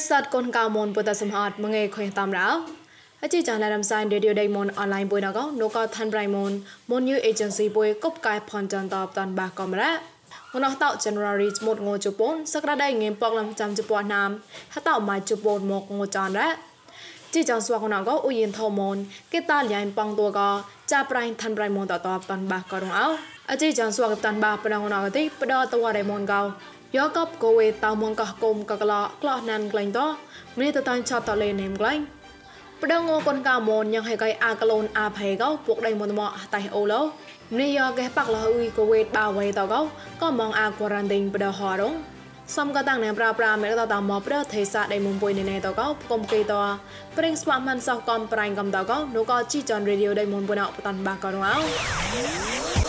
សតកូនកៅមនពុតសមហតមងេខុយតាមរោអជីចានរំសាយរេឌីយោដេមនអនឡាញពុយណកនូកថាន់ប្រៃមនមនយូអេเจนស៊ីពុយកົບកាយផនចាន់តបតាន់បាកំរ៉ាងណោះតោ January ស្មុតងោជប៉ុនសក្តាដៃងៀមពកលំចាំជប៉ុនណាមហតោម៉ៃជប៉ុនមកងោចានរ៉ាជីចងស្វាកណកអ៊ូយិនថោមនគេតាលៃប៉ងតួកចាប្រៃថាន់ប្រៃមនតតបតាន់បាករងអោអជីចងស្វាកតាន់បាប្រងណកទីបដតវរៃមនកោ យោកបកូវេតោមងកោះគុំកកឡោក្លោះណានក្លែងតោមានតតាញ់ឆតតលេនេមក្លែងប្រដងងកនកាមនយ៉ាងហេកៃអាកឡូនអាផេកោពួកដៃមនមកតៃអូឡូមានយោកេះបាក់លោអ៊ុយកូវេតបាវេតោកោក៏មងអាកូរ៉ាន់ដេងប្រដហរងសំកតាំងណែប្រាប្រាមេតតាមកប្រទេសាដៃមុំពុយណេណេតោកោគុំកេតោប្រេងស្វាមិនសោះកំប្រៃកំតោកោនោះក៏ជីចនរេឌីអូដៃមុំពុណោបតាន់បាកោរោ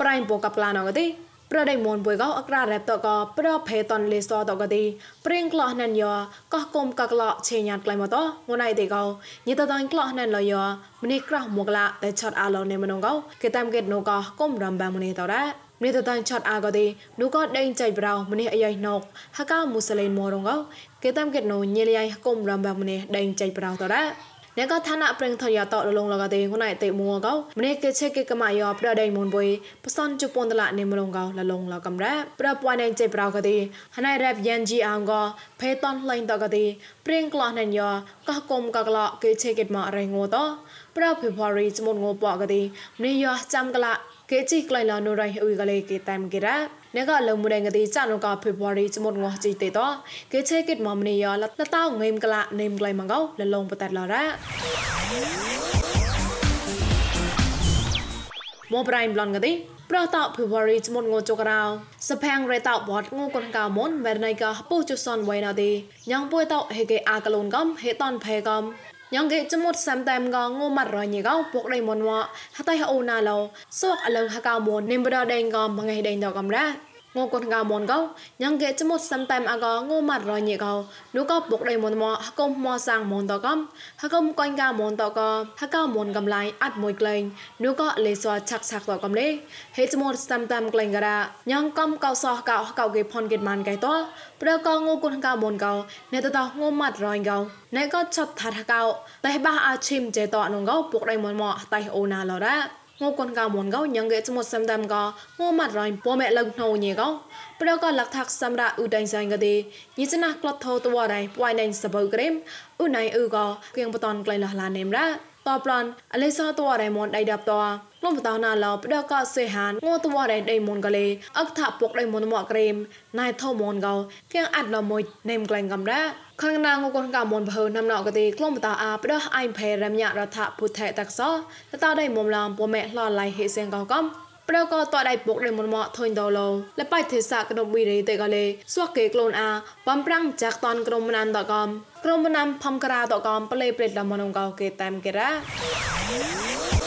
ប្រៃពូកប្លានអកទីប្រដៃមនបុយកោអក្រារ៉ែបតកប្រភេតនលេសតកទីព្រៀងក្លោះណានយោកោះគុំកក្លោឆេញាតក្លៃមកតងួនឯទេកោញិតតាញ់ក្លោះណានលយោម្នេះក្រោះមកឡាតែឆត់អាឡោនេមនងកោគេតាមកេតនូកោគុំរំបាម្នេះតរ៉ាម្នេះតតាញ់ឆត់អាកទីនូកោដេញចៃប្រោម្នេះអាយ៉ៃណុកហកោមូសលេនមរងកោគេតាមកេតនូញិលយ៉ៃគុំរំបាម្នេះដេញចៃប្រោតរ៉ា អ្នកក៏ឋានៈប្រឹងថយតលងលកទេហ៊ុនឯតេមួកោម្នេះគេឆេគេកម៉ាយោប្រដៃមុនបុយបសនជប៉ុនតឡានេមលងកោលលងលកំរ៉ាប្រပွားနေចេប្រោកទេហណៃរ៉ាប់យ៉ាន់ជីអងកោភេតនឡៃតកទេព្រៀងក្លោះណញយោកោគុំកក្លោគេឆេគេមករៃងោតប្រភេភរីចមុនងោបកទេម្នេះយោចាំកឡា គេជីក្លៃឡានូរ៉ៃអ៊ុយកលេគេតាមគេរ៉ាអ្នកកលមុដងទីចានកភេវរីចមុតងោះជីទេតគេឆេគិតមមនីយលតតោងេមកលានេមក្លៃម៉ងកោលលងបតតឡរ៉ាមប្រៃប្លងកទីប្រតោភវរីចមុតងោចករោសផាំងរេតោបតងូកនកោមុនវេណៃកោពូចុសនវៃណាទីញ៉ងពួយតោហេកេអាកលូនកំហេតនផេកំ ញ៉ងគេចមុតសាំតែមកងូម៉ាត់រញីកោពុកដៃមុនវ៉ហតៃអូណាឡោសួកអលងហកៅមុននិមបដដេងកំមងៃដេងតកំរ៉ា ងូកូនកៅមុនកោញ៉ងគេចមុតសាំតែមកងូម៉ាត់រញីកោនោះក៏ពុកដៃមុនមកហកុំមកសាំងមុនតកំហកុំកុញកៅមុនតកហកៅមុនកំឡៃអាត់មួយក្លែងនោះក៏លេសឆាក់ឆាក់តកំលេហេចមុតសាំតែក្លែងការ៉ាញ៉ងកំកៅសោះកៅកៅគេផនគេម៉ានកៃតប្រកងូកូនកៅមុនកោអ្នកតតងូម៉ាត់រញកោណែក៏ឆាត់ថាកៅតែបាអាឈឹមចេតនងកោពុកដៃមុនមកតៃអូណាឡរ៉ា ងូកូនកៅមនកៅញងកេចមសំដាំកងូម៉ាត់រ៉ៃពមេលងណូញេកោប្រកលកថាក់សម្រាអ៊ូដៃសៃកទេញិចណាក្លត់ថោតវរ៉ៃពួយណៃសបើក្រេមអ៊ូណៃអ៊ូកោគៀងបតនក្លៃលះឡានេមរ៉ាតបឡនអលេសតវរ៉ៃមនដៃដាប់ត លំបតោណាឡោផ្ដកកសេហានងតវរៃដៃមនកលេអកថាពុកដៃមនមកក្រេមណៃថោមនកោគៀងអាត់លមួយនេមក្លែងកំរ៉ាខាងណាងកូនកមនបើណាំណកទេក្លំបតាអាផ្ដោះអៃផេរមញរដ្ឋពុទ្ធតកសតតដៃមុំឡំពមេឡឡៃហេសៀងកកំប្រកតដៃពុកដៃមុនមកធុញតឡងលបៃទេសៈកណប៊ីរីតេកលេស្វកេក្លូនអាបំប្រាំងចាក់តនក្រុមណានតកំក្រុមណាំផំក្រាតកំប្លេព្រេតលមនងកោគេតាមគេរ៉ា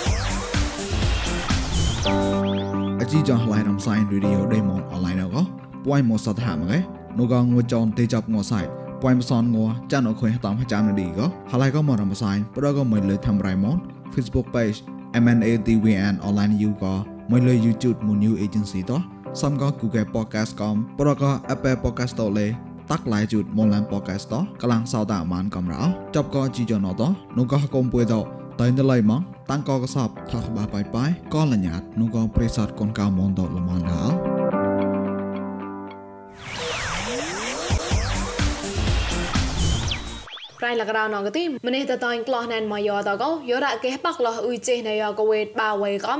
អជីចងឡៃរំសាយរីឌីយោដេម៉ុនអនឡាញកោពួយមកសតហាមកឯនោះកងងួចនទេចាប់ងួសាយពួយមសនងួចានអខុយតាមចាំនឌីកោហើយក៏មករំសាយប្រក៏មិនលើធ្វើរៃម៉ុន Facebook page MNATVN online you ក៏មួយលើ YouTube មួយ new agency តោះសំក៏ Google Podcast កំប្រក៏ Apple Podcast តលេតាក់ឡាយជូតមនឡាន podcast តកលាំងសោតាអាម៉ានកំរោចប់ក៏ជីយ៉ណតនោះក៏កុំពួយត តៃណឡៃម៉ងតាំងក៏កសបថាក្បាបាយបាយក៏លញ្ញាតនោះក៏ប្រេសតកូនកៅមនតលមនដល់ប្រៃលករោណកទីម្នេះតតៃក្លោះណែនមកយោតកោយោរ៉ាកេបាក់លោះអ៊ុយចេណយោកវេតបាវេកំ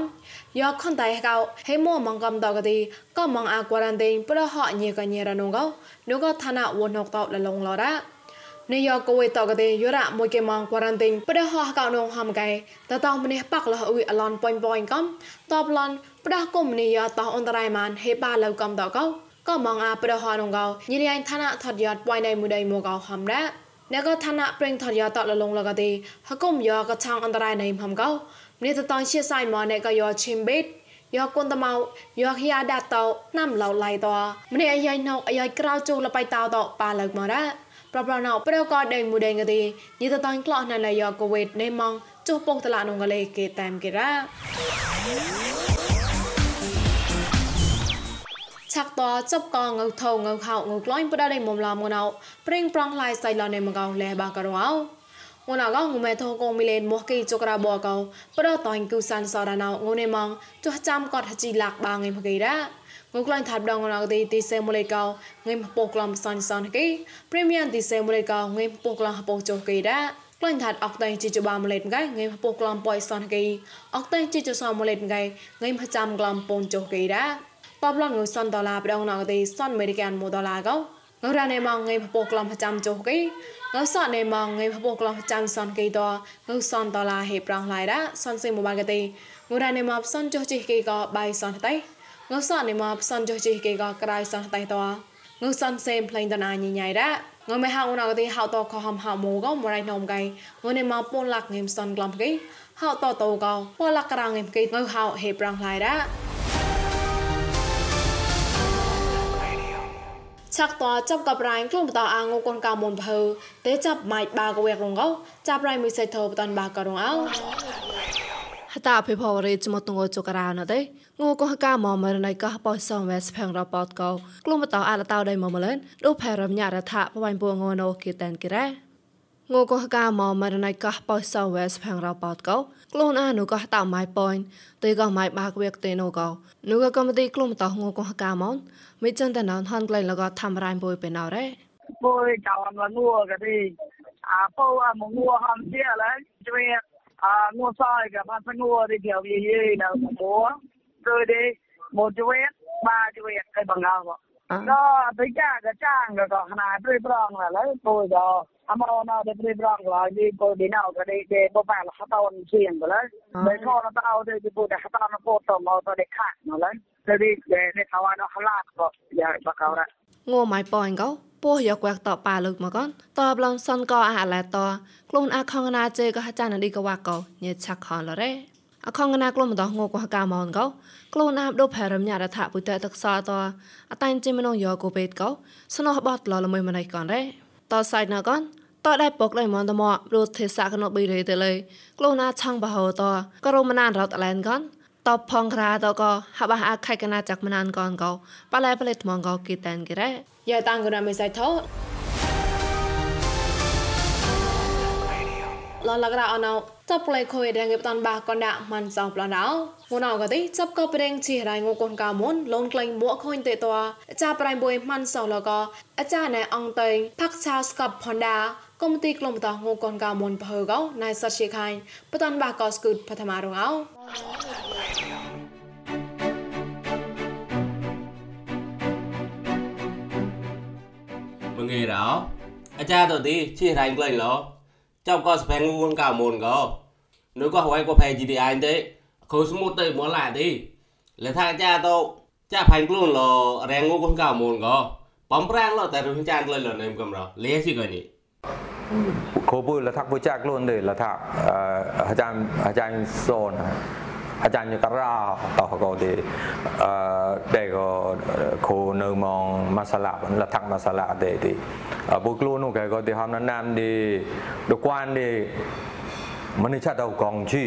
យោខនតៃកោហេមួមងកំតកទីក៏មងអាក្វរ៉ាន់ទីនប្រហញេកញេរណងកោនោះក៏ឋានៈវណកតលលងឡរ៉ា នាយកកូវេតកទេយោរ៉ាមួយកេម៉ងក្វារ៉ាន់ទីនប្រហោះកោនងហំកែតតោម្នេះប៉កលះអ៊ុយអឡនប៉ាញ់ប៉ាញ់កំតបឡនប្រះគុំនាយកតោអន្តរាយម៉ានហេប៉ាលៅកំតកោក៏មងអាប្រហោះនងកោញីរៃឋានៈថតយត់ប៉ៃណៃមួយដៃមួកោហំរ៉ាអ្នកក៏ឋានៈប្រេងថតយត់តលលងលកទេហកុំយកក៏ឆងអន្តរាយណៃហំកោម្នេះតតោជាសៃម៉អ្នកក៏យកឈីមបេតយកគុនតមៅយកហៀដាតោណាំឡៅឡៃតោម្នេះអាយ៉ៃណោអាយ៉ៃក្រៅជូលបៃតោតប៉ាលើកមករ៉ា ប្រប្រណោប្រកដេងមួយដេងកទេញីតតងក្លោះណឡៃយកកវេតនេម៉ងចុះពុកតឡានងកលេគេតាមគេរ៉ាឆឆាក់តចាប់កងៅថងៅខោងៅក្លាញ់បដាដៃមុំឡាមងណៅព្រិងប្រងឡាយសៃឡនេមកោលែបាករងអោងណាកងងមេថោកងមីលេនមកគីចក្រាបកោប្រតៃគូសានសរណៅងនេម៉ងចុះចាំកត់ហជីលាក់បាងឯមកីរ៉ា ងូក្លាញ់ថាប់ដងណាទីទីសេមូលេកោងេមពកក្លំសានសានគីព្រីមៀមទីសេមូលេកោងេមពកក្លំហពចុះគីរ៉ាក្លាញ់ថាត់អកតៃជីចបាម៉ូលេតងៃងេមពកក្លំប៉យសានគីអកតៃជីចសមូលេតងៃងេមចាំក្លំពូនចុះគីរ៉ាបបឡងងសនដុល្លារប្រដងណាទីសនអមេរិកានម៉ូដុល្លារកោងរ៉ានេម៉ងងេមពកក្លំចាំចុះគីងើសនេម៉ងងេមពកក្លំចាំសនគីតងើសនដុល្លារហេប្រងឡៃរ៉ាសនសេម៉ូបាកទីងរ៉ានេម៉បសនចុះជីគីកោបៃសនតៃ ងើសនេម៉បសនចុះជីគីកោក្រៃសនតៃតងើសនសេមផ្លេងតណាញញ៉ៃរ៉ាងើមេហៅណៅទីហៅតខហំហៅមូកោមរៃណំកៃងើនេម៉ពូនលាក់ងេមសនក្លំគីហៅតតោកោពលាក់ក្រាងងេមគីងើហៅហេប្រងឡៃរ៉ាឆាក់តចាប់កប្រៃក្លុំបតអាងកូនកៅមុនភើទេចាប់ម៉ៃបាកវែករងកោចាប់ប្រៃមីសេធោបតនបាករងអោហតាភិភវរេចមតងចករណទេ ងូកោកាមមរណៃកោបោសំវេសផងរប៉តកោក្លុំបតអាលតៅដៃមមលិនរូផែរមញរថាបវៃពួងណូគីតានគិរ៉ាងូកោកាមមរណៃកោបោសំវេសផងរប៉តកោខ្លួនអានុកោតម៉ៃប៉យទេកោម៉ៃបាកវែកទេណូកោនុកកំទីក្លុំតងូកោកាមនមិនចឹងតែណនហនក្លែងលកធ្វើរ៉ៃបុយបេណរ៉េបុយចៅអមលងួកទីអាពោអមងួហំជាឡើយជួយអាងួសាយក៏បានសងួទីជាវាយីនៅមួ rồi đi một chuột ba chuột cái bằng ngao đó bây giờ cái trang cái có hai mươi prong là lấy tôi đó ama ona de pre brang la di ko di na ko de de bo pa la hata on sien ko la de ko na ta o de di bo de hata na ko to mo to de kha no la ទីនេះថាវ៉ានោះឡាក៏យ៉ាបកោរងួម៉ៃប៉អងកោពោះយកវែកតប៉ាលើកមកកនតបឡងសនកអាឡែតខ្លួនអាខងណាជេក៏ចានឌីកវ៉ាកោញេឆាក់ខនលរ៉េ អខងណាក្លុំតោះងូកោះកាមអនកោក្លូនណាបដូផែរមញ៉ារថាពុតេតកសាតអតៃជីមនងយោកូពេតកោស្នោះបតលលមួយម៉ណៃកនរ៉េតសៃណាកនតដែលពកលៃមនតមរូទេសាកណូបីរេតលេក្លូនណាឆងបហោតក៏រមណានរតឡែនកនតបផងក្រាតក៏ហបអាខៃកណាចាក់មណានកនកោប៉ឡែប្លេថ្មងកោគីតែនគេរ៉េយាយតាំងកណាមិនសៃថោ ឡឡករអណោចាប់ប្លេខុយដងៀបតាន់បាកនដាក់មិនសងប្លណៅងួនអកទីចាប់ក៏ប្រេងជីរៃងកូនកៅមុនលូនក្លែងមួខុញតេតចាប្រៃបុយមិនសងលកអាចារ្យណែអងតេងផាក់ឆៅស្កប់ផនដាកុំទីក្លុំតងងកូនកៅមុនភើកោណៃសាត់ជាខាញ់បតាន់បាកោស្គូតបឋមរងអោ nghe rõ à cha tôi đi chỉ thành lên lo trong có spend ngun cả mồn có nếu có hỏi có phải gì thì anh thế khối số một tới muốn lại đi là thằng cha tôi cha phải luôn lo rèn ngun cả mồn có bấm rang lo tại rồi cha lên lo nem cầm rồi lấy gì cái gì โคบุละทักพุจักล้วนเลยละทักอาจารย์อาจารย์โซน อาจารย์ยุกราต่อก็ดีแต่ก็โคเนมองมาสลับละทักมาสลับเดดีบุกลูนุกก็ดีทำนั้นนำดีดูกวนดีมันนี่ชัดเอากองชี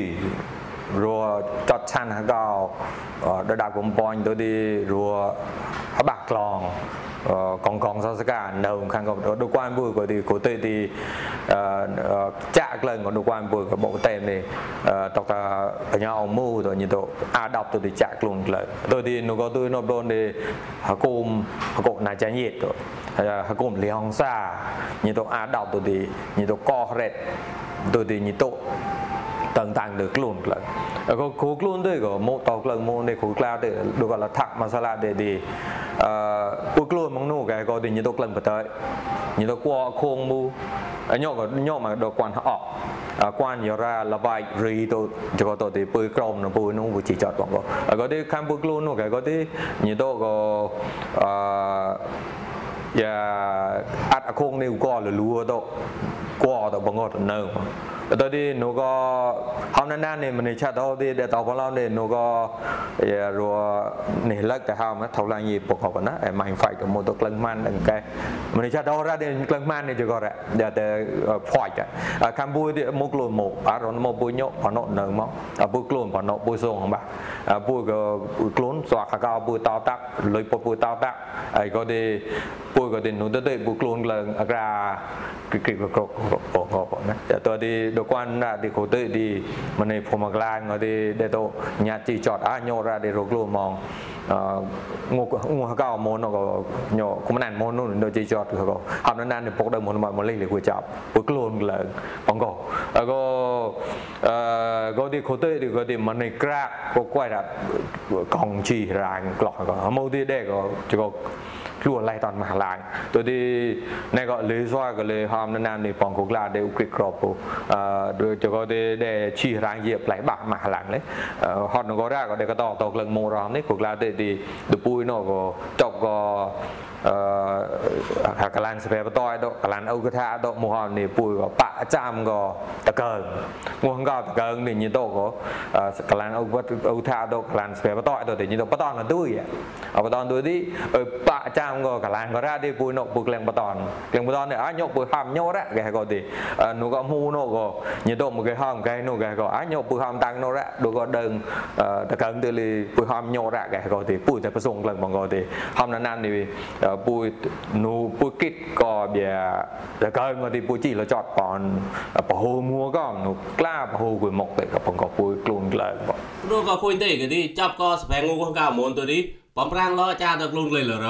รัวจอดชันก็ระดับกลมปอนตัวดีรัวฮับักกลอง កងកងសសកានៅខាងក៏ដូចគាត់មួយក៏ទីក៏ទៅទីចាក់ក្លែងក៏ដូចគាត់មួយក៏បកតែនេះតកតាបញ្ញាអមូទៅញទៅអាដប់ទៅទីចាក់ខ្លួនក្លែងទៅទីនោះក៏ទៅនោះដូនទីហកុំហកុណាចាញ់យេទៅហកុំលីហងសាញទៅអាដប់ទៅទីញទៅកោរ៉េ តទៅទីញទៅតឹងតាំងលើខ្លួនក្លឹងក៏គ្រូខ្លួនទៅក៏មកតក្លឹងមកនេះគ្រូក្លាទៅដូចក៏លថាក់មកសាឡាទេទីអឺពួកខ្លួនមកនោះកែក៏ទីញទៅក្លឹងបតើញទៅគួខងមូញោក៏ញោមកដល់គួនអកគួនយរាលបាយរីទៅចក៏ទៅទីពើក្រមនៅពើនោះវាជីចតបងក៏ក៏ទីខាំពួកខ្លួននោះកែក៏ទីញទៅក៏អឺយ៉ាអត់អខងនេះក៏លលួទៅគួទៅបងអត់នៅ តើទីនោះក៏ហំណាននេះមិនឆាតទៅទីដែលតបឡងនេះនោះក៏រនេះលឹកទៅហមថៅឡាញីពកកណាអេម៉ៃហ្វាយទៅមកទៅក្លឹងម៉ាន់ដល់កែមិនឆាតទៅរ៉ានេះក្លឹងម៉ាន់នេះក៏រ៉ាដែលតែផាច់កម្ពុជាមកលុមកអរនមកពុញបណោនៅមកពុខ្លួនបណោពុសងបាទពុក៏ខ្លួនស្វាកកោពុតតាក់លុយពុពុតតាក់ហើយក៏ទីពុក៏ទីនោះទៅពុខ្លួនឡើងអក្រា cái cái cái cái cái cái nè quan ra thì khổ tự đi mà này phô mặc lan ngồi đi để tổ nhà chỉ chọt á nhô ra để rốt lùa mong ngô ngô cao môn nó có nhỏ cũng nàn môn nó nó chỉ chọt rồi có. Học nó nàn để bốc đầu môn mà mà lấy để của chọc bước luôn là bằng ờ, có ờ, có có đi khổ tự thì có đi mà này crack, có quay ra, còn chỉ ra ràng lọt có. Mâu đi để có, chỉ có ខ្លួនឡៃតនមហាឡាយទៅទីណែក៏លេសវក៏លេហមណាននេះបងកូក្លាដែលឧគិក្របអឺដូចក៏ទេដែលឈីរាងជាផ្លែបាក់មហាឡាងលេហត់នក៏រ៉ាក៏ដែលក៏តតក្លឹងមូរំនេះកូក្លាទេទីដពុយណក៏ចប់ក៏ អឺកលានស្វែបតយដកលានអូកថាដកមហនេះពួយក៏បាក់ចាំក៏តកើងងក៏តកើងនេះញីតក៏កលានអូវអូថាដកកលានស្វែបតយដកតែញីតបតនទុយអបតនទុយទីបាក់ចាំក៏កលានក៏រ៉ាទីពួយណកពួយក្លៀងបតនក្លៀងបតននេះអញយកពួយហាំញោរ៉ាគេក៏ទីនោះក៏មូនោះក៏ញីតមកគេហាំគេនោះគេក៏អញយកពួយហាំតាំងនោះរ៉ាដូចក៏ដឹងតកើងទៅលីពួយហាំញោរ៉ាគេក៏ទីពួយតែប្រសងក្លឹងបងក៏ទីហាំណានពួយនូពួយគិតក៏បៀតកើងទីពួយជីលចតបនប្រហូមួក៏នូក្លាប្រហូគួយមកតែក៏បងក៏ពួយខ្លួនក្លើបងនោះក៏គួយទេគេទីចាប់ក៏ស្វែងងងកាមុនទៅនេះបំប្រាំងលអាចារ្យដល់ខ្លួនលេលរ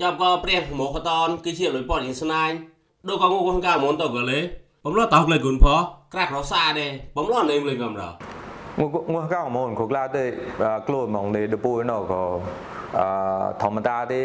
ចាប់ក៏ព្រះមោខតនគឺជាលុយប៉តយ៉ាងស្នាញ់ដូចក៏ងងកាមុនទៅក៏លេបំលតោះក្លើគុណផក្រាក់រសាទេបំលនៅលេកំរងងកោមនគក្លាទេក្លូនមកនេះដពួយនោះក៏អធម្មតាទេ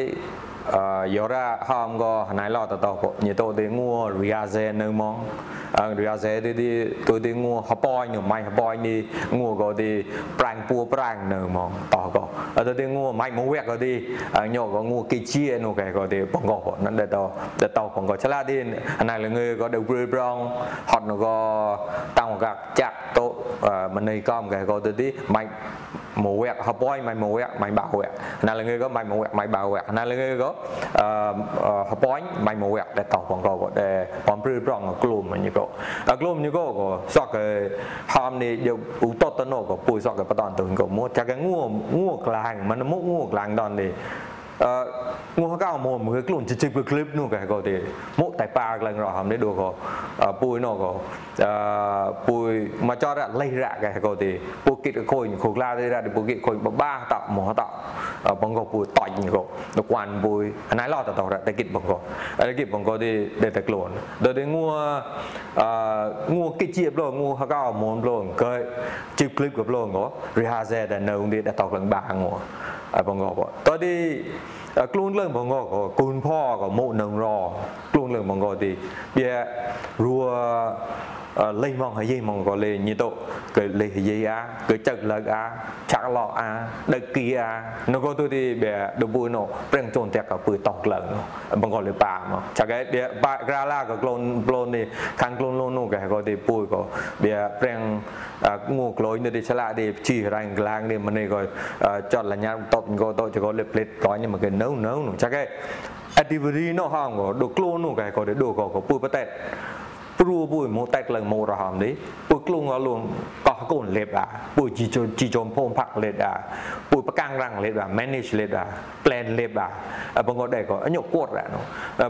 giờ ra hôm go nãy lo tao tao như tôi đi mua riaze nơi mong ờ, riaze đi đi, tôi đi mua hấp boi, nhiều mai hấp boi đi, mua go đi prang pua prang nơi mong tao go ờ, tôi đi mua mai ờ, mua việc go đi. Nhỏ go mua kỳ chia nó cái go đi bằng go nó để tao để tao bằng go chả là đi. Này là người có đầu bươi brong hoặc nó go tăng gạc chặt tổ mình này com cái go tôi đi mai 1 hapoi mai 1 mai 3ណាលងើក៏ mai 1 mai 3ណាលងើក៏អឺ hapoi mai 1តែតោះបងក៏តែបំព្រឺប្រងក្លុំញីក៏ក្លុំញីក៏ក៏សក់គេហមនេះយកឧតតណក៏ពួយសក់គេបតនទៅក៏មួតចាគេងួងួក្លាំងមិនមួងួក្លាំងដល់នេះ ក៏អឺពួយមកចរលេះរកែក៏ទេពួយគិតកុយគ្រូក្លាទេរ៉ពួយគិតកុយបបាតមកតបងក៏ពួយតញក៏ទៅគួនពួយអណៃឡតតរតែគិតបងក៏តែគិតបងក៏ទេតែខ្លួនដល់ទេងោះអឺងោះគិតជាប្លងោះកៅមកប្លងក៏ជិគ្លីបក៏ប្លងក៏រីហាសេតែនៅនេះតែតក្លែងបាងោះបងក៏តទីខ្លួនលើបងក៏កូនพ่อក៏មកនឹងរខ្លួនលើបងក៏ទីវារួ លេងមកហើយមកក៏លេងញីទៅគេលេងយាយអាគេចឹកលើកអាឆាក់ឡោអាដឹកគីអានោះក៏ទៅទីបែដបុណូប្រេងជូនតែក៏ពើតោក្លឹងបងក៏លេប៉ាមកចាគេបែបាក្រាឡាក៏ក្លូនប្លូននេះខាងក្លូនលូននោះគេក៏ទីពួយក៏បែប្រេងងូក្លុយនេះឆ្លាក់នេះជីរ៉ាញ់ក្លាងនេះម្នេះក៏ចត់លញ្ញាតបក៏ទៅក៏លេផ្លេតក៏នេះមកគេនៅនៅចាគេ activity នោះហងក៏ដូក្លូននោះគេក៏ដូក៏ពួយបតែ ព្រោះពួយមកតែក្លឹងមករហមនេះពួយក្លងអលងកោះកូនលេបអាពួយជីជជីជុំភូមិផាក់លេបអាពួយប្រកាំងរាំងលេបអា manage លេបអា plan លេបអាបងក៏ដែរក៏ញកគាត់អានោះ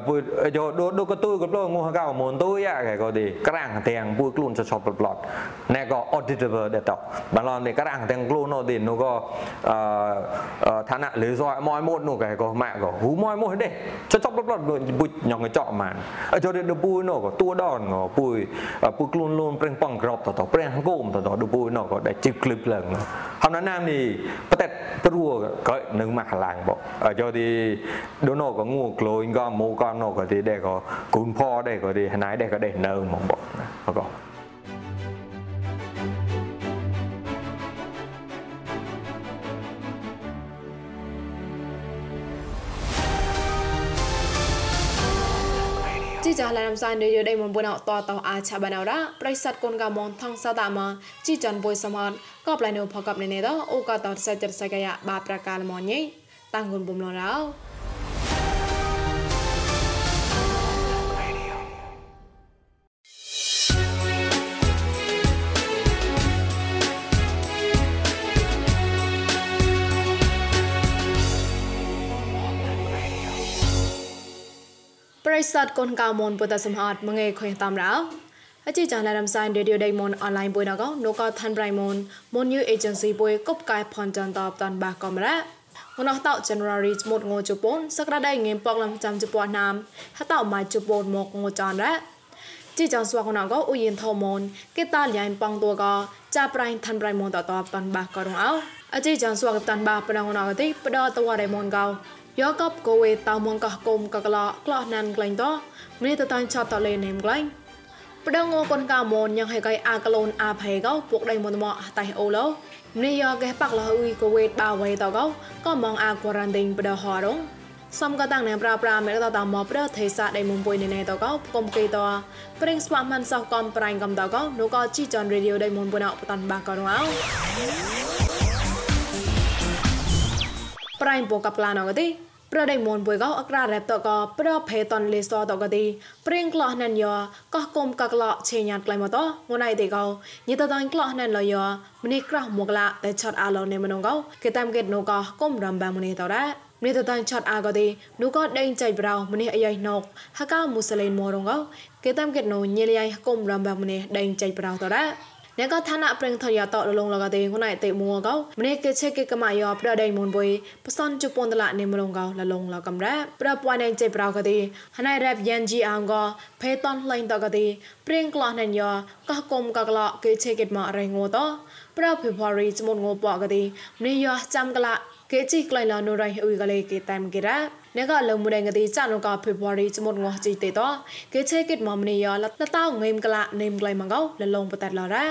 ពួយយកដូដូក៏ទួយក៏ប្លងងកៅមុនទួយអាក៏ទីក្រាំងទាំងពួយខ្លួនចចប់ប្លត់ណែក៏ auditable ដែរតបានឡនេះក្រាំងទាំងខ្លួននោះទីនោះក៏អឺឋានៈលើសអមកមកនោះក៏ក៏ម៉ាក់ក៏ហ៊ូមកមកទេចចប់ប្លត់ពួយញងកញ្ចក់ម៉ានចូលទៅពួយនោះក៏ទួដនពួយពួយខ្លួនលូនប្រេងប៉ងក្របតតប្រេងគោមតតដូពួយនោះក៏ដែលជីបគ្លឹបឡើងហំណានាមនេះប្រតែព្រោះក៏នឹងមកខ្លាំងបយកទីដូណូក៏ងួក្លូនក៏មូក៏ណូក៏ទីដែលក៏គុនផដែរក៏ទីណៃដែរក៏ដែរនៅមកបក៏ជី ចាឡារំសានរយដៃមុនបុណតតអាឆាបានអរ៉ាប្រិស័តកូនកមនថងសតាមជីចាន់បុយសមនក៏ប្លែនូផកបនេណេតអូកតសច្ចរសកយបាប្រកាលមញីតាំងគុនបំឡរោប្រិ ស័តកូនកៅមនពុតសមហតមងេខុយតាមរោអជីចានរំសាយរេឌីយោដេមនអនឡាញបុយណកនូកថាន់ប្រៃមនមនយូអេเจนស៊ីបុយកົບកាយផនចាន់តបតាន់បាកំរ៉ាងណោះតោ January ស្មុតងោជប៉ុនសក្តាដៃងៀមពកលំចាំជប៉ុនណាមហតោម៉ៃជប៉ុនមកងោចានរ៉ាជីចងស្វាកណកអ៊ូយិនថោមនគេតាលញ៉ៃប៉ងតួកចាប្រៃថាន់ប្រៃមនតតបតាន់បាក៏រងអោអជីចងស្វាកតាន់បាប្រងណកទីបដតវ៉ារៃមនកោ យកកបកូវេតៅមងកោគុំកកឡក្លោះណានក្លែងតមានតតាញ់ឆតតលេនេមក្លែងប្តងងកូនកៅមនយ៉ាងហេកៃអាកលូនអាផេកោពួកដៃមនមកតៃអូឡូនេះយកកេបាក់លហ៊ុយកូវេតបាវេតកោក៏មងអាគរ៉ាន់ទិងបដហរងសំកតាំងណែប្រាប្រាមេតតមកប្រទេសាដៃមុំពុយណែតកោកុំកេតប្រេងស្វាមិនសោះកំប្រៃកំតកោនោះក៏ជីចនរេឌីយោដៃមុំពុណអបតាន់បាក៏រងអោ ប្រៃពកប្លានអកទេប្រដៃមនបុយកោអក្រារ៉ែបតកប្រភេតនលេសតកទីព្រៀងក្លោះណានយ៉កោះគុំកក្លោឆេញាតក្លៃមកតងណៃទេកោញិតតាញ់ក្លោះណានលយ៉ម្នេះក្រោះមកឡាតែឆតអាឡោនេមនងកោគេតាមកេតនូកោគុំរំបាម្នេះតរ៉ានេះតតាញ់ឆតអាកទីនូក៏ដេញចៃប្រោម្នេះអាយ៉ៃណុកហកៅមូស្លេនមរងកោគេតាមកេតនូញិលយ៉ៃគុំរំបាម្នេះដេញចៃប្រោតរ៉ា អ្នកក៏ឋានៈប្រឹងថយតរលងលកទេខ្លួនឯតេមួកោម្នេះគេឆេគេកមយោប្រដៃមុនបុយបសនជពនតលនិមលងកោលលងលកំរ៉ាប្រពួយណៃចេប្រោកទេហណៃរ៉ាប់យ៉ាងជីអងកោភេតនលែងតកទេព្រៀងក្លោះណៃយោកោគុំកកឡោគេឆេគេមករៃងូតោប្រភេវរីចមុនងូបកទេម្នេះយោចាំកលា เกจิไกลลานูไรอุยกะเลเกตามเกระนกลงมุดงตีจานกาเฟบวารีจมดงอจีเตตอเกเชกิดมอมเนียละละต้าเงมกละเนมไกลมังเอาละลงปะตัดลอระ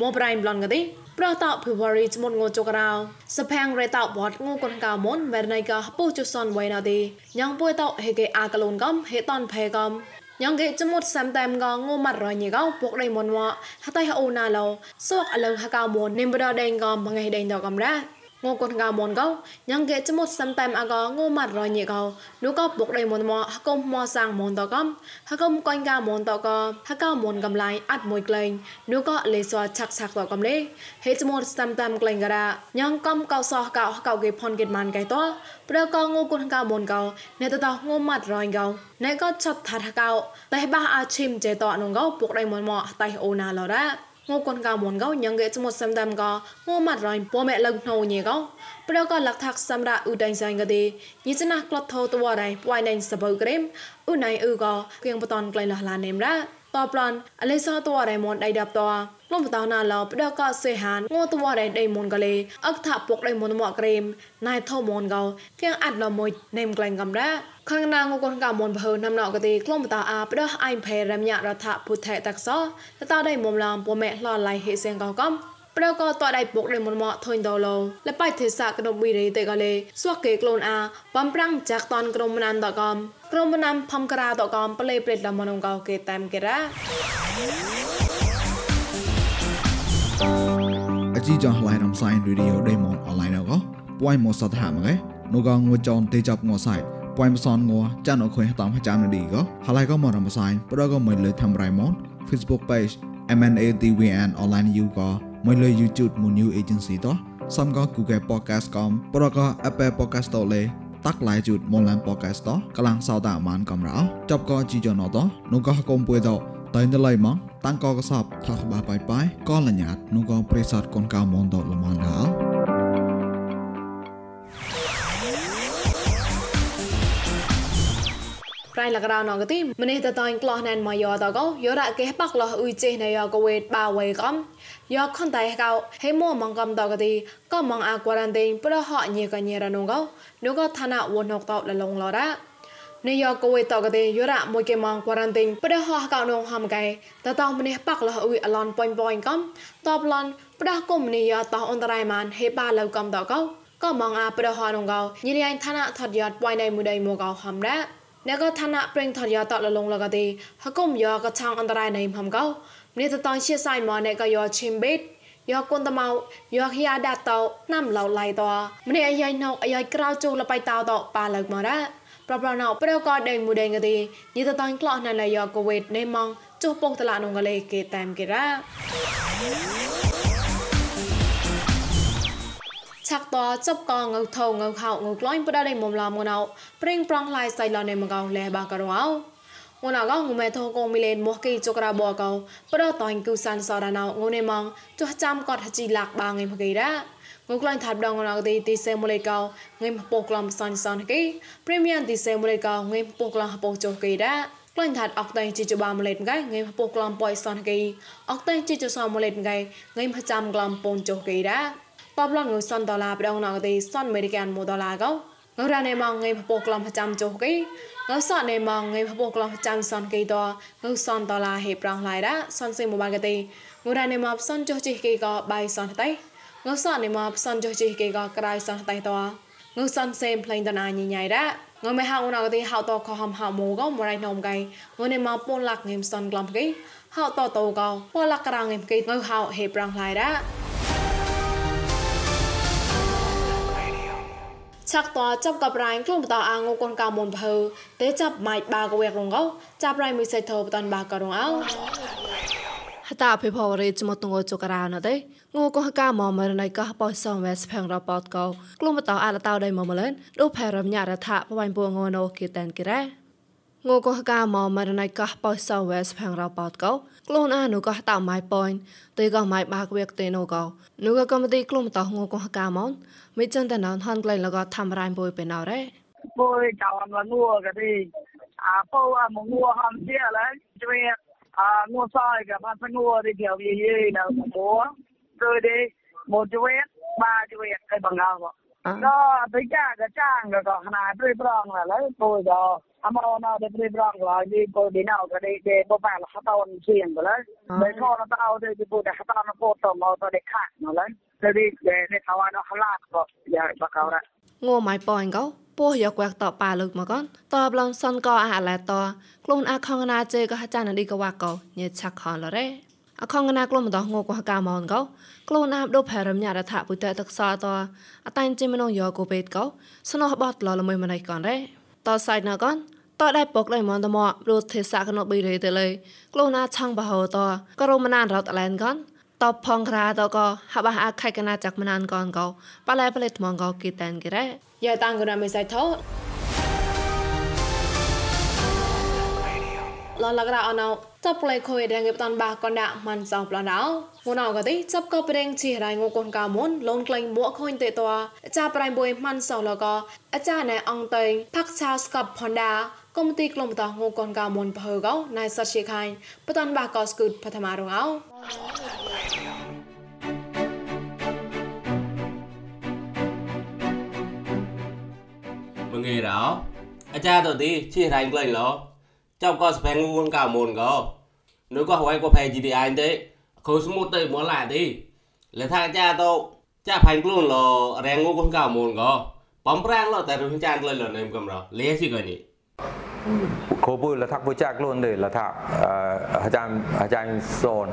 มอบรายบลอนกะติប្រតោភវរីចមុនងូចករោសផាំងរេតោបតងូកនកោមុនវេណៃកោពុជុសនវៃណោទីញ៉ងពុយតោហេកេអាកលូនកំហេតនផេកំ ញ៉ងគេចមុតសាំតែមកងូម៉ាត់រញីកោពុកដៃមុនវ៉ហតៃអូណាឡោសោកអលងហកៅមុននិមបដដេងកំមងៃដេងតកំរ៉ា ងកូនកៅមនកោញ៉ងគេចមុតសាំតែមកងូម៉ាត់រញីកោនូកោពុកដៃមុនវ៉ហកុំមសាងមុនតកំហកុំកុញកៅមុនតកហកៅមុនកំឡៃអាត់មួយក្លែងនូកោលេសឆាក់ឆាក់តកំលេហេចមុតសាំតែក្លែងការ៉ាញ៉ងកំកោសោះកៅកៅគេផនគេម៉ានកៃតប្រកងូគុនកៅមុនកោនេតតងូម៉ាត់រញកោណែក៏ឆត់ថាថាកៅតែបាអាឈឹមចេតអនងកោពុកដៃមុនមកតៃអូណាឡរ៉ា ងូកនកាមុនកោញងេចមុសំដាំកោងូម៉ាត់រៃពមេលងណូញេកោប្រកលកថាក់សម្រាឧដៃសៃកទេញិចណាក្លត់ថោតវរៃពួយណៃសបើក្រេមឧណៃឧកោគៀងបតនក្លៃលះឡានេមរាតបឡនអលេសោតវរៃមនដៃដាប់តោ លំបតោណាឡោផ្ដកសេហានងតវ៉ាដៃដៃមនកលេអកថាពុកដៃមនមកក្រេមណៃថោមនកោគៀងអាត់ឡមួយនេមក្លែងកំរ៉ាខាងណាងកូនកៅមុនបើណាំណកទេក្លំបតាអាផ្ដោះអៃផេរមញរដ្ឋពុទ្ធតកសតតដៃមុំឡំពមេလှឡៃហេសៀងកកំប្រកតដៃពុកដៃមុនមកធុញតឡងលបៃទេសកណប៊ីរីតេកលេសួកគេក្លូនអាបំប្រាំងចាក់តនក្រុមណានតកំក្រុមណាំផំក្រាតកំប្លេប្រេតលមនងកោគេតាមគេរ៉ា អជីចងឡៃនំសៃរីឌីយោដេម៉ុនអនឡាញកោពួយមោសតហាមកេនូកងងួចងទេចាប់ងោសៃពួយមសនងោចានអខុយតាមចាំនឌីកោហឡៃកោមរំសៃប្រកោមិនលើធ្វើរៃម៉ុន Facebook page MNADWN online you កោមិនលើ YouTube មុន new agency តោះសំក Google Podcast កំប្រក Apple Podcast តលេតាក់ឡៃជូតមុនឡាន Podcast តកលាំងសោតអាម៉ានកំរោចប់កោជីចងណោតោនូកោកុំពួយតោ តៃណឡៃម៉ងតាំងក៏កសបថាបាបាយបាយក៏លញ្ញាតនោះក៏ប្រេសតកូនកៅមនតលមនដល់ប្រៃលករណកទីម្នេះតតាញ់ក្លោះណែនមកយោតកោយោរ៉ាកេបាក់លោះអ៊ុយចេណយោកវេតបាវេកំយោខនតៃកោហេមួមងកំតកទីក៏មងអាក្វរ៉ាន់តេងប្រហញេកញេរណងកោនោះក៏ឋានៈវណកតលលងឡរ៉ា នេះយកកុយតកទេយរៈមួយគេម៉ងក្វារ៉ាន់ទីនប្រហោះកោនងហមកែតតោម្នេះបាក់លះអ៊ុយអឡនប៉ុញប៉ុញកំតបឡនប្រះគុំនេះយតោអន្តរាយម៉ានហេបាលៅកំតកោក៏មងអាប្រហោះនងកោញីរៃឋានៈថតយតប៉ៃណៃមួយដៃមកោហមរ៉ាអ្នកក៏ឋានៈប្រេងថតយតលលងលកទេហគុំយកក៏ឆងអន្តរាយណៃហមកោម្នេះតតងជាសៃម៉អ្នកក៏យកឈីមបេតយកគុនតមៅយកហៀដាតោណាំឡៅឡៃតោម្នេះអាយ៉ៃណោអាយ៉ៃក្រៅជូលបៃតោតប៉ាលើកមករ៉ា ប្រប្រណោប្រកដេងមួយដេងកទេញីតតងក្លោះណណយកកវេតណេម៉ងចុះពុកតឡានងកលេគេតាមគេរ៉ាឆាក់តចប់កងងៅថងងៅខោងៅក្លាញ់បដដៃមុំឡំងណៅព្រិងប្រងឡៃសៃឡណេមកោលែបាករងអោងណាកងងមេថោកងមីលេនមកគីចក្រាបកោប្រតងគូសានសរណៅងនេម៉ងចុះចាំកត់ហជីលាក់បាងឯមកីរ៉ា ងក្លែងថាដងឡងទីទីសេមូលេកោងៃពុកក្លំសានសានគីព្រីមៀមទីសេមូលេកោងៃពុកក្លំពុកចុះគីដែរក្លែងថាអកតៃជីជបាមលេតងៃងៃពុកក្លំពុយសានគីអកតៃជីជសមលេតងៃងៃប្រចាំក្លំពូនចុះគីដែរបបឡងងៃសនដុល្លារដងឡងទីសនអមេរិកាន1ដុល្លារកោងរ៉ាណេម៉ងងៃពុកក្លំប្រចាំចុះគីងសណេម៉ងងៃពុកក្លំប្រចាំសនកីតងសនដុល្លារហេប្រងឡៃដែរសនសេមូបាកេតេងរ៉ាណេម៉បសនចុះជីគីកោបៃសនតៃ ងុសននិមផ្សនចុះជីគេក៏ក្រៃសោះតៃតងុសនសេមផ្លេងតណាញញ៉ៃរ៉ាងមហៅណៅទីហៅតខហំហៅមូកមរៃណំកៃងនិមពូនលាក់ងឹមសនក្លំកៃហៅតតោកោពូលាក់រាងឹមកៃងៅហៅហេប្រាំងឡៃរ៉ាឆាក់តចាប់កបរៃក្លុំតអាងូកូនកាមុនភើទេចាប់ម៉ៃបាកវេករងកោចាប់រៃមួយសេតធបតនបាករងអោហតាអភិភវរេចមតងោចករណទេ ងូកោះកាមមរណៃកោះបោសំវេសផាំងរប៉តកោក្លុំបតអាលតោដៃមមលែនរូផែរមញ៉ារថាបវៃពួងងោណូគេតែនគេរ៉ាងូកោះកាមមរណៃកោះបោសំវេសផាំងរប៉តកោខ្លួនអានុកោះតៅម៉ៃប៉យទេកោម៉ៃបាកវែកទេណូកោនុកកំទីក្លុំតោងូកោះកាមនមិនចឹងតែណនហនក្លែងលកធ្វើរ៉ៃបុយពេលណរ៉េបុយចៅអមលងួកទីអាពោអាមងួហំជាឡើយជួយអាងួសាយក៏បានងួទីជាយយយនៅមួ rồi đi một chú vết ba chú vết cái bằng ngao đó tới cha cái trang rồi còn hai đôi prong là lấy tôi rồi ama ona de pre brang la di ko di na ko de de bo pa la hata on sien bo la de ko na ta o de di bo de hata na ko to mo to de kha no la រីនេះថានៅហឡាក៏យ៉ាបកោរងម៉ៃប៉អងកោពោះយកវែកតប៉ាលើកមកកនតបឡងសនកអាឡែតខ្លួនអាខងណាជេក៏ចានឌីកវ៉ាកោញេឆាក់ខនលរេ អខងណាក្លុំតោះងូកោះកាមអនកោក្លូនអាបដូផែរមញ៉ារថាពុតេតកសាតអតៃជីមនងយោកូពេតកោស្នោះបតលលមៃម៉ណៃកនរ៉េតសៃណាកនតដៃពកដៃមនតមរូទេសាកណូបីរេតលេក្លូនអាឆងបហោតក៏រមណានរតឡែនកនតបផងក្រាតក៏ហបអាខៃកណាចាក់មណានកនកោប៉ឡែប្លេថ្មងកោគីតានគេរ៉េយាយតាំងកណាមេសៃថោ ឡឡករអណៅចាប់ប្លេខុយរងៀបតាន់បាកនដាក់មិនសោប្លណៅងូណៅក៏ទីចាប់ក៏ប្រេងជីរៃងូកូនកៅមុនលូនក្លែងមួកខុញទេតចាប្រៃបុយមិនសោលកអាចារ្យណែអងតេងផាក់ឆៅស្កប់ផនដាកុំទីក្លុំតងូកូនកៅមុនភើកោណៃសតជាខៃបតាន់បាកោស្គូតបឋមរងអោ mengira acha to ti chi rain klai lo chau ko spen ngun ka mon go nếu có hỏi có phải gì thì anh đấy khối số một tới muốn lại đi là thằng cha to cha phải luôn lo rèn ngu con cao mồn go bấm rang lo tại rồi cha lên lần em cầm rồi lẽ gì cái gì โคบุละทักผู้จักล้วนเลยละทักอาจารย์อาจารย์โซน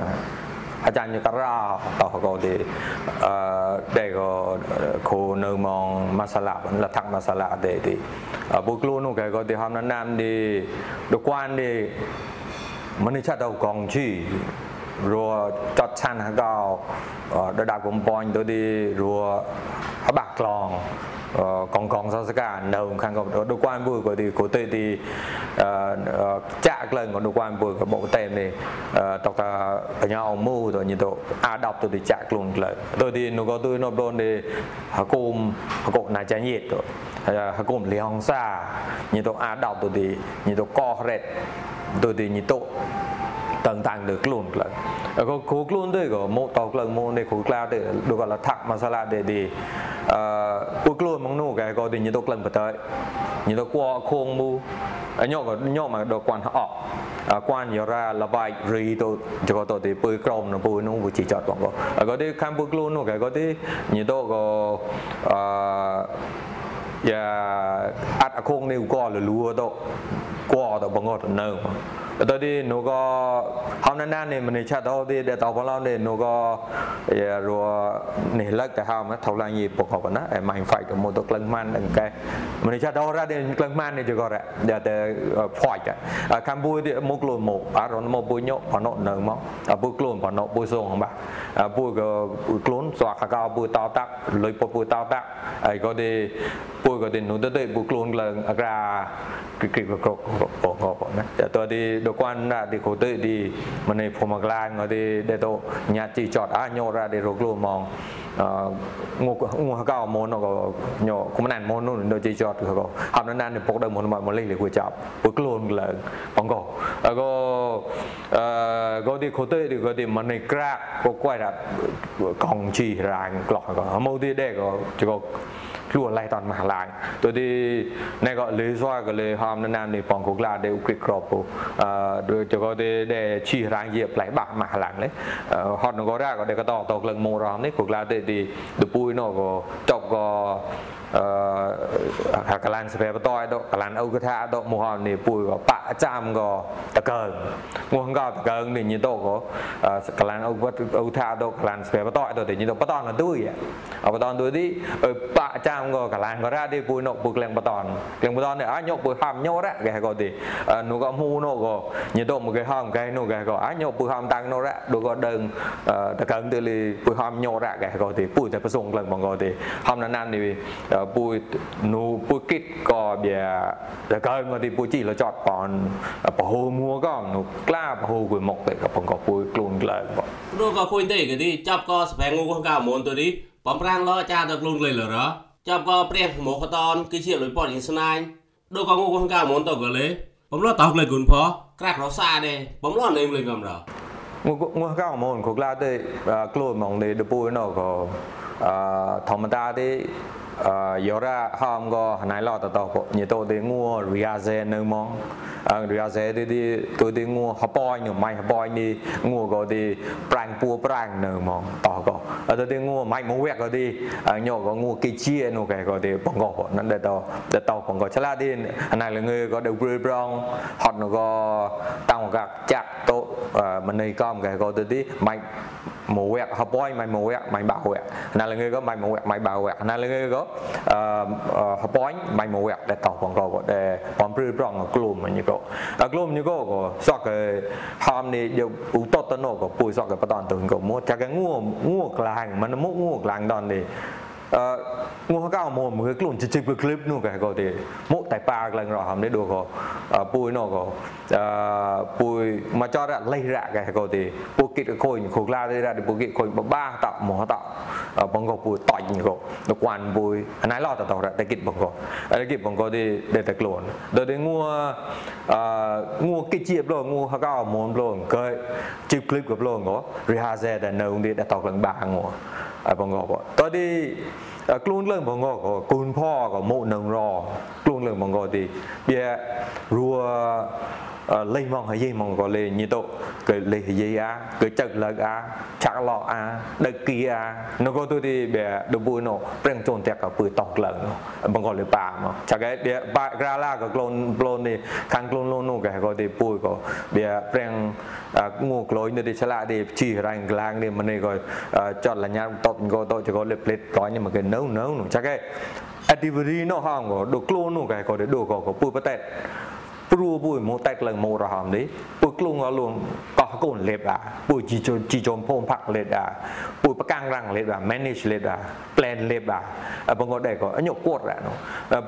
อาจารย์ยุกราต่อก็ดีได้ก็โคเนมองมาสลับละทักมาสลับได้ดีบุกลูนุกก็ดีทำนั้นนำดีดูกวนดีมันนี่ชัดเอากองชีรัวจัดชันฮะก็ระดับกลมปอนตัวดีรัวฮบักกลอง កងកងសសកានៅខាងដូចគួនមួយក៏ទីក៏ទៅទីចាក់ក្លែងក៏ដូចគួនមួយក៏បកតែនេះតកតាបញ្ញាអមូទៅញីទៅអាដប់ទៅទីចាក់ខ្លួនក្លែងទៅទីនោះក៏ទៅនោះដល់នេះហគុំហ គុំណាចាញ់ទៅហគុំលៀងសាញីទៅអាដប់ទៅទីញីទៅកោរ៉េតទៅទីញីទៅតឹងតាំងទៅខ្លួនក្លែងក៏គ្រូខ្លួនទៅក៏មកតក្លែងមកនេះគ្រូក្លាទៅដូចក៏លថាក់មកសាឡាទេទីអឺពួកខ្លួនមកនោះកែក៏ទីញទៅក្លែងបតើញទៅគួ ខងមូញោក៏ញោមកដល់គួនអកគួនយោរ៉ាលបៃរីទៅចកទៅទីពើក្រមនៅពើនោះវិជីចតបងក៏ក៏ទីខាំពើខ្លួននោះក៏ទីញីទៅក៏អឺយ៉ាអត់អគងនេះក៏លលួទៅក៏ទៅបងទៅនៅតើទីនោះក៏ហំណាននេះមិនឆាតទៅទីតបឡងនេះនោះក៏យ៉ារនេះលឹកទៅហមថៅឡាញីពកបណាអេម៉ៃហ្វៃទៅមកទៅក្លឹងម៉ានអង្កែមិនឆាតទៅរ៉ានេះក្លឹងម៉ាននេះជក៏រ៉ាតែផាច់កម្ពុជាទីមកលុមកអរនមកពុញបណោនៅមកអពុខ្លួនបណោពុសងបាពុក៏ខ្លួនសក់កៅពុតតាក់លុយពុពុតតាក់ហើយក៏ទីពុក៏ទីនោះទៅពុ ខ្លួនឡើងអក្រាគិកក្រកបងបងណាតែតើទីដកួនណាទីកូទៅទីម្នេះភូមិក្លាងទីដែលទៅញ៉ាជីចតអាញោរ៉ាទីរកលូមងអងងងកៅមនក៏ញោ គុំណានមននោះនៅជីចតក៏ហំណានពុកដល់មនមកលេងលេគួចាប់ពុខ្លួនឡើងបងក៏អក៏អឺក៏ទីកូទៅទីក៏ទីម្នេះក្រាក់ក៏គួយរ៉ាកងជីរាញក្លោះក៏មកទីដែរក៏ក៏ខ្លួនឡៃតនមហាឡាយទៅទីណែក៏លេសវក៏លេហមណាននេះបងកូក្លាដែលឧក្រិក្របអឺដូចក៏ទេដែលឈីរាងជាផ្លែបាក់មហាឡាងលេហត់នក៏រ៉ាក៏ដែលក៏តតក្លឹងមករំនេះកូក្លាទេទីទៅពួយនោះក៏ចប់ក៏អឺកលានស្វែបតយដកលានអូកថាដកមកនេះពួយក៏បាក់ចាំក៏តកើងងក៏តកើនេះញីតក៏កលានអូវត្តអូថាដកលានស្វែបតយដកទៅញីតបតនទុយអបតនទុយទីបាក់ចាំក៏កលានក៏រ៉ាទីពួយនោះពួយក្លែងបតនក្លែងបតននេះអញយកពួយហាំញោរ៉ាគេក៏ទីនោះក៏មូនោះក៏ញីតមកគេហាំគេនោះគេក៏អញយកពួយហាំតាំងនោះរ៉ាដូចក៏ដឹងតកើទៅលីពួយហាំញោរ៉ាគេក៏ទីពួយតែប្រសងក្លែងបងក៏ទីហាំណាននេះពួយនូពួយគិតក៏វាតែកើងទីពួយជីលចតប៉នប្រហូមួក៏នូក្លាប្រហូគួយមកតែក៏បងក៏ពួយខ្លួនក្លែងបងនោះក៏គួយទេក៏ទីចាប់ក៏ស្បែងងកៅមុនទៅទីបំប្រាំងលចាទៅខ្លួនក្លែងលរចាប់ក៏ព្រះមកកតនគឺជាលុយប៉នស្នាញដូចក៏ងកកៅមុនទៅក៏លេបំលតោក្លែងគុនផក្រាក់រសាដែរបំលនេមលេងកំរងងកៅមុនក៏ក្លាទៅខ្លួនមកនេះទៅពួយនោះក៏អឺធម្មតាទេ យោរ៉ាហមក៏ណៃឡតតោញីតោទេងួរីយ៉ាសេនៅមកអងរីយ៉ាសេទេទីទូទេងួហប៉យនៅម៉ៃហប៉យនេះងួក៏ទីប្រាំងពួរប្រាំងនៅមកតោក៏អត់ទេងួម៉ៃមកវែកក៏ទីញោក៏ងួគេជានោះកែក៏ទីបងក៏นั่นតែតោតែតោបងក៏ឆ្លាទីណៃលងើក៏ទៅព្រឿប្រងហត់នោះក៏តាំងកាក់ចាក់តោមនីកំកែក៏ទៅទីម៉ៃមួយវគ្គហបយម៉ៃមួយវគ្គម៉ៃបាវគ្គណាលងើក៏ម៉ៃមួយវគ្គម៉ៃបាវគ្គណាលងើក៏អឺហបយម៉ៃមួយវគ្គតែ តោបងក៏តែបំព្រឺប្រងក្លូមញីក៏ក្លូមញីក៏ក៏សក់ហមនេះយកឧតតណក៏ពុយសក់ក៏បតនទៅក៏មកចាក់ងួងួក្លាងមិនមុខងួក្លាងដននេះអឺងោះកៅមកមើលខ្លួនជិជគ្លីបនោះកែក៏ទេមកតែប៉ាក្លែងរហមនេះដូចក៏ពួយនោះក៏អឺពួយមកចរលេះกลุ่นเรื่องบางก็กลุ่นพ่อก็มุนังรอกลุ่นเรื่องบางก็ดีเบียรัว លេងមកហើយមកក៏លេងញីទៅគេលេងយាយអាគេចឹកលើកអាឆាក់ឡោអាដឹកគីអានៅក៏ទៅទីបែដបុណូប្រេងជូនតែក៏ពើតោកឡើងបងក៏លេប៉ាមកចាគេបែបាក្រាឡាក៏ក្លូនប្លូននេះខាងក្លូនលូននោះគេក៏ទីពួយក៏បែប្រេងងូក្លូននេះឆ្លាទីជីរ៉ាញ់ក្លាងនេះម្នេះក៏ចត់លញ្ញាតបក៏ទៅក៏លេផ្លេតក៏នេះមកគេនៅនៅចាគេ activity នោះហងក៏ដូក្លូននោះគេក៏ដូក៏ក៏ពួយប៉តែ ព្រោះពួយមកតែក្លងមករហមនេះពួយក្លងអលួងកោះកូនលេបអាពួយជីជជីជុំភូមិផាក់លេបអាពួយប្រកាំងរាំងលេបអា manage លេបអា plan លេបអាបងក៏ដែរក៏ញកគាត់រ៉ានោះ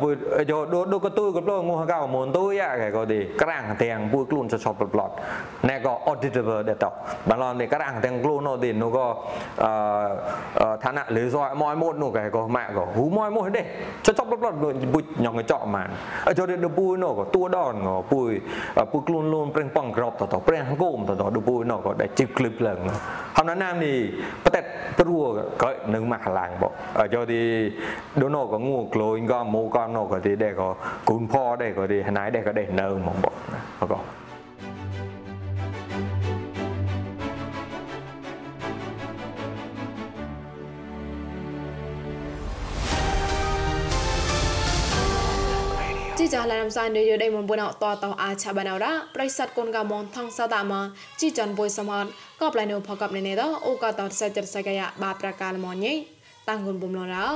ពួយយោដូដូក៏ទួយក៏ប្លោងហកៅមុនទួយអាគេក៏ទីក្រាំងទាំងពួយខ្លួនចឆប់ប្លត់ណែក៏ auditable ដែរតបានឡនេះក្រាំងទាំងខ្លួននោះទីនោះក៏អឺឋានៈលើសអមយមកនោះគេក៏ម៉ាក់ក៏ហ៊ូមយមកទេចឆប់ប្លត់ពួយញងចកម៉ានអចូលទៅពួយនោះក៏ទួដនក៏ពួយពួយខ្លួនលូនប្រេងប៉ងក្របតតប្រេងគូមតតដូចពួយណោក៏ដែលជីក្លឹបឡើងហើយណាមនេះប្រតែព្រោះក៏នៅមកឡើងបយកទីដូណោក៏ងួក្លូនក៏មូក៏ណោក៏ទីដែរក៏គូនផដែរក៏ទីណៃដែរក៏ដែរនៅហ្មងបងបក ជីចាឡានំសាននយោដេមបុណតតអាចបាណរ៉ាប្រិស័តកូនកមនថងសតាមជីចាន់បុយសមនក៏ប្លែនុផកបនេនេតអូកតតសេចសកាយបាប្រកាលមញីតាំងគុនបំឡរោ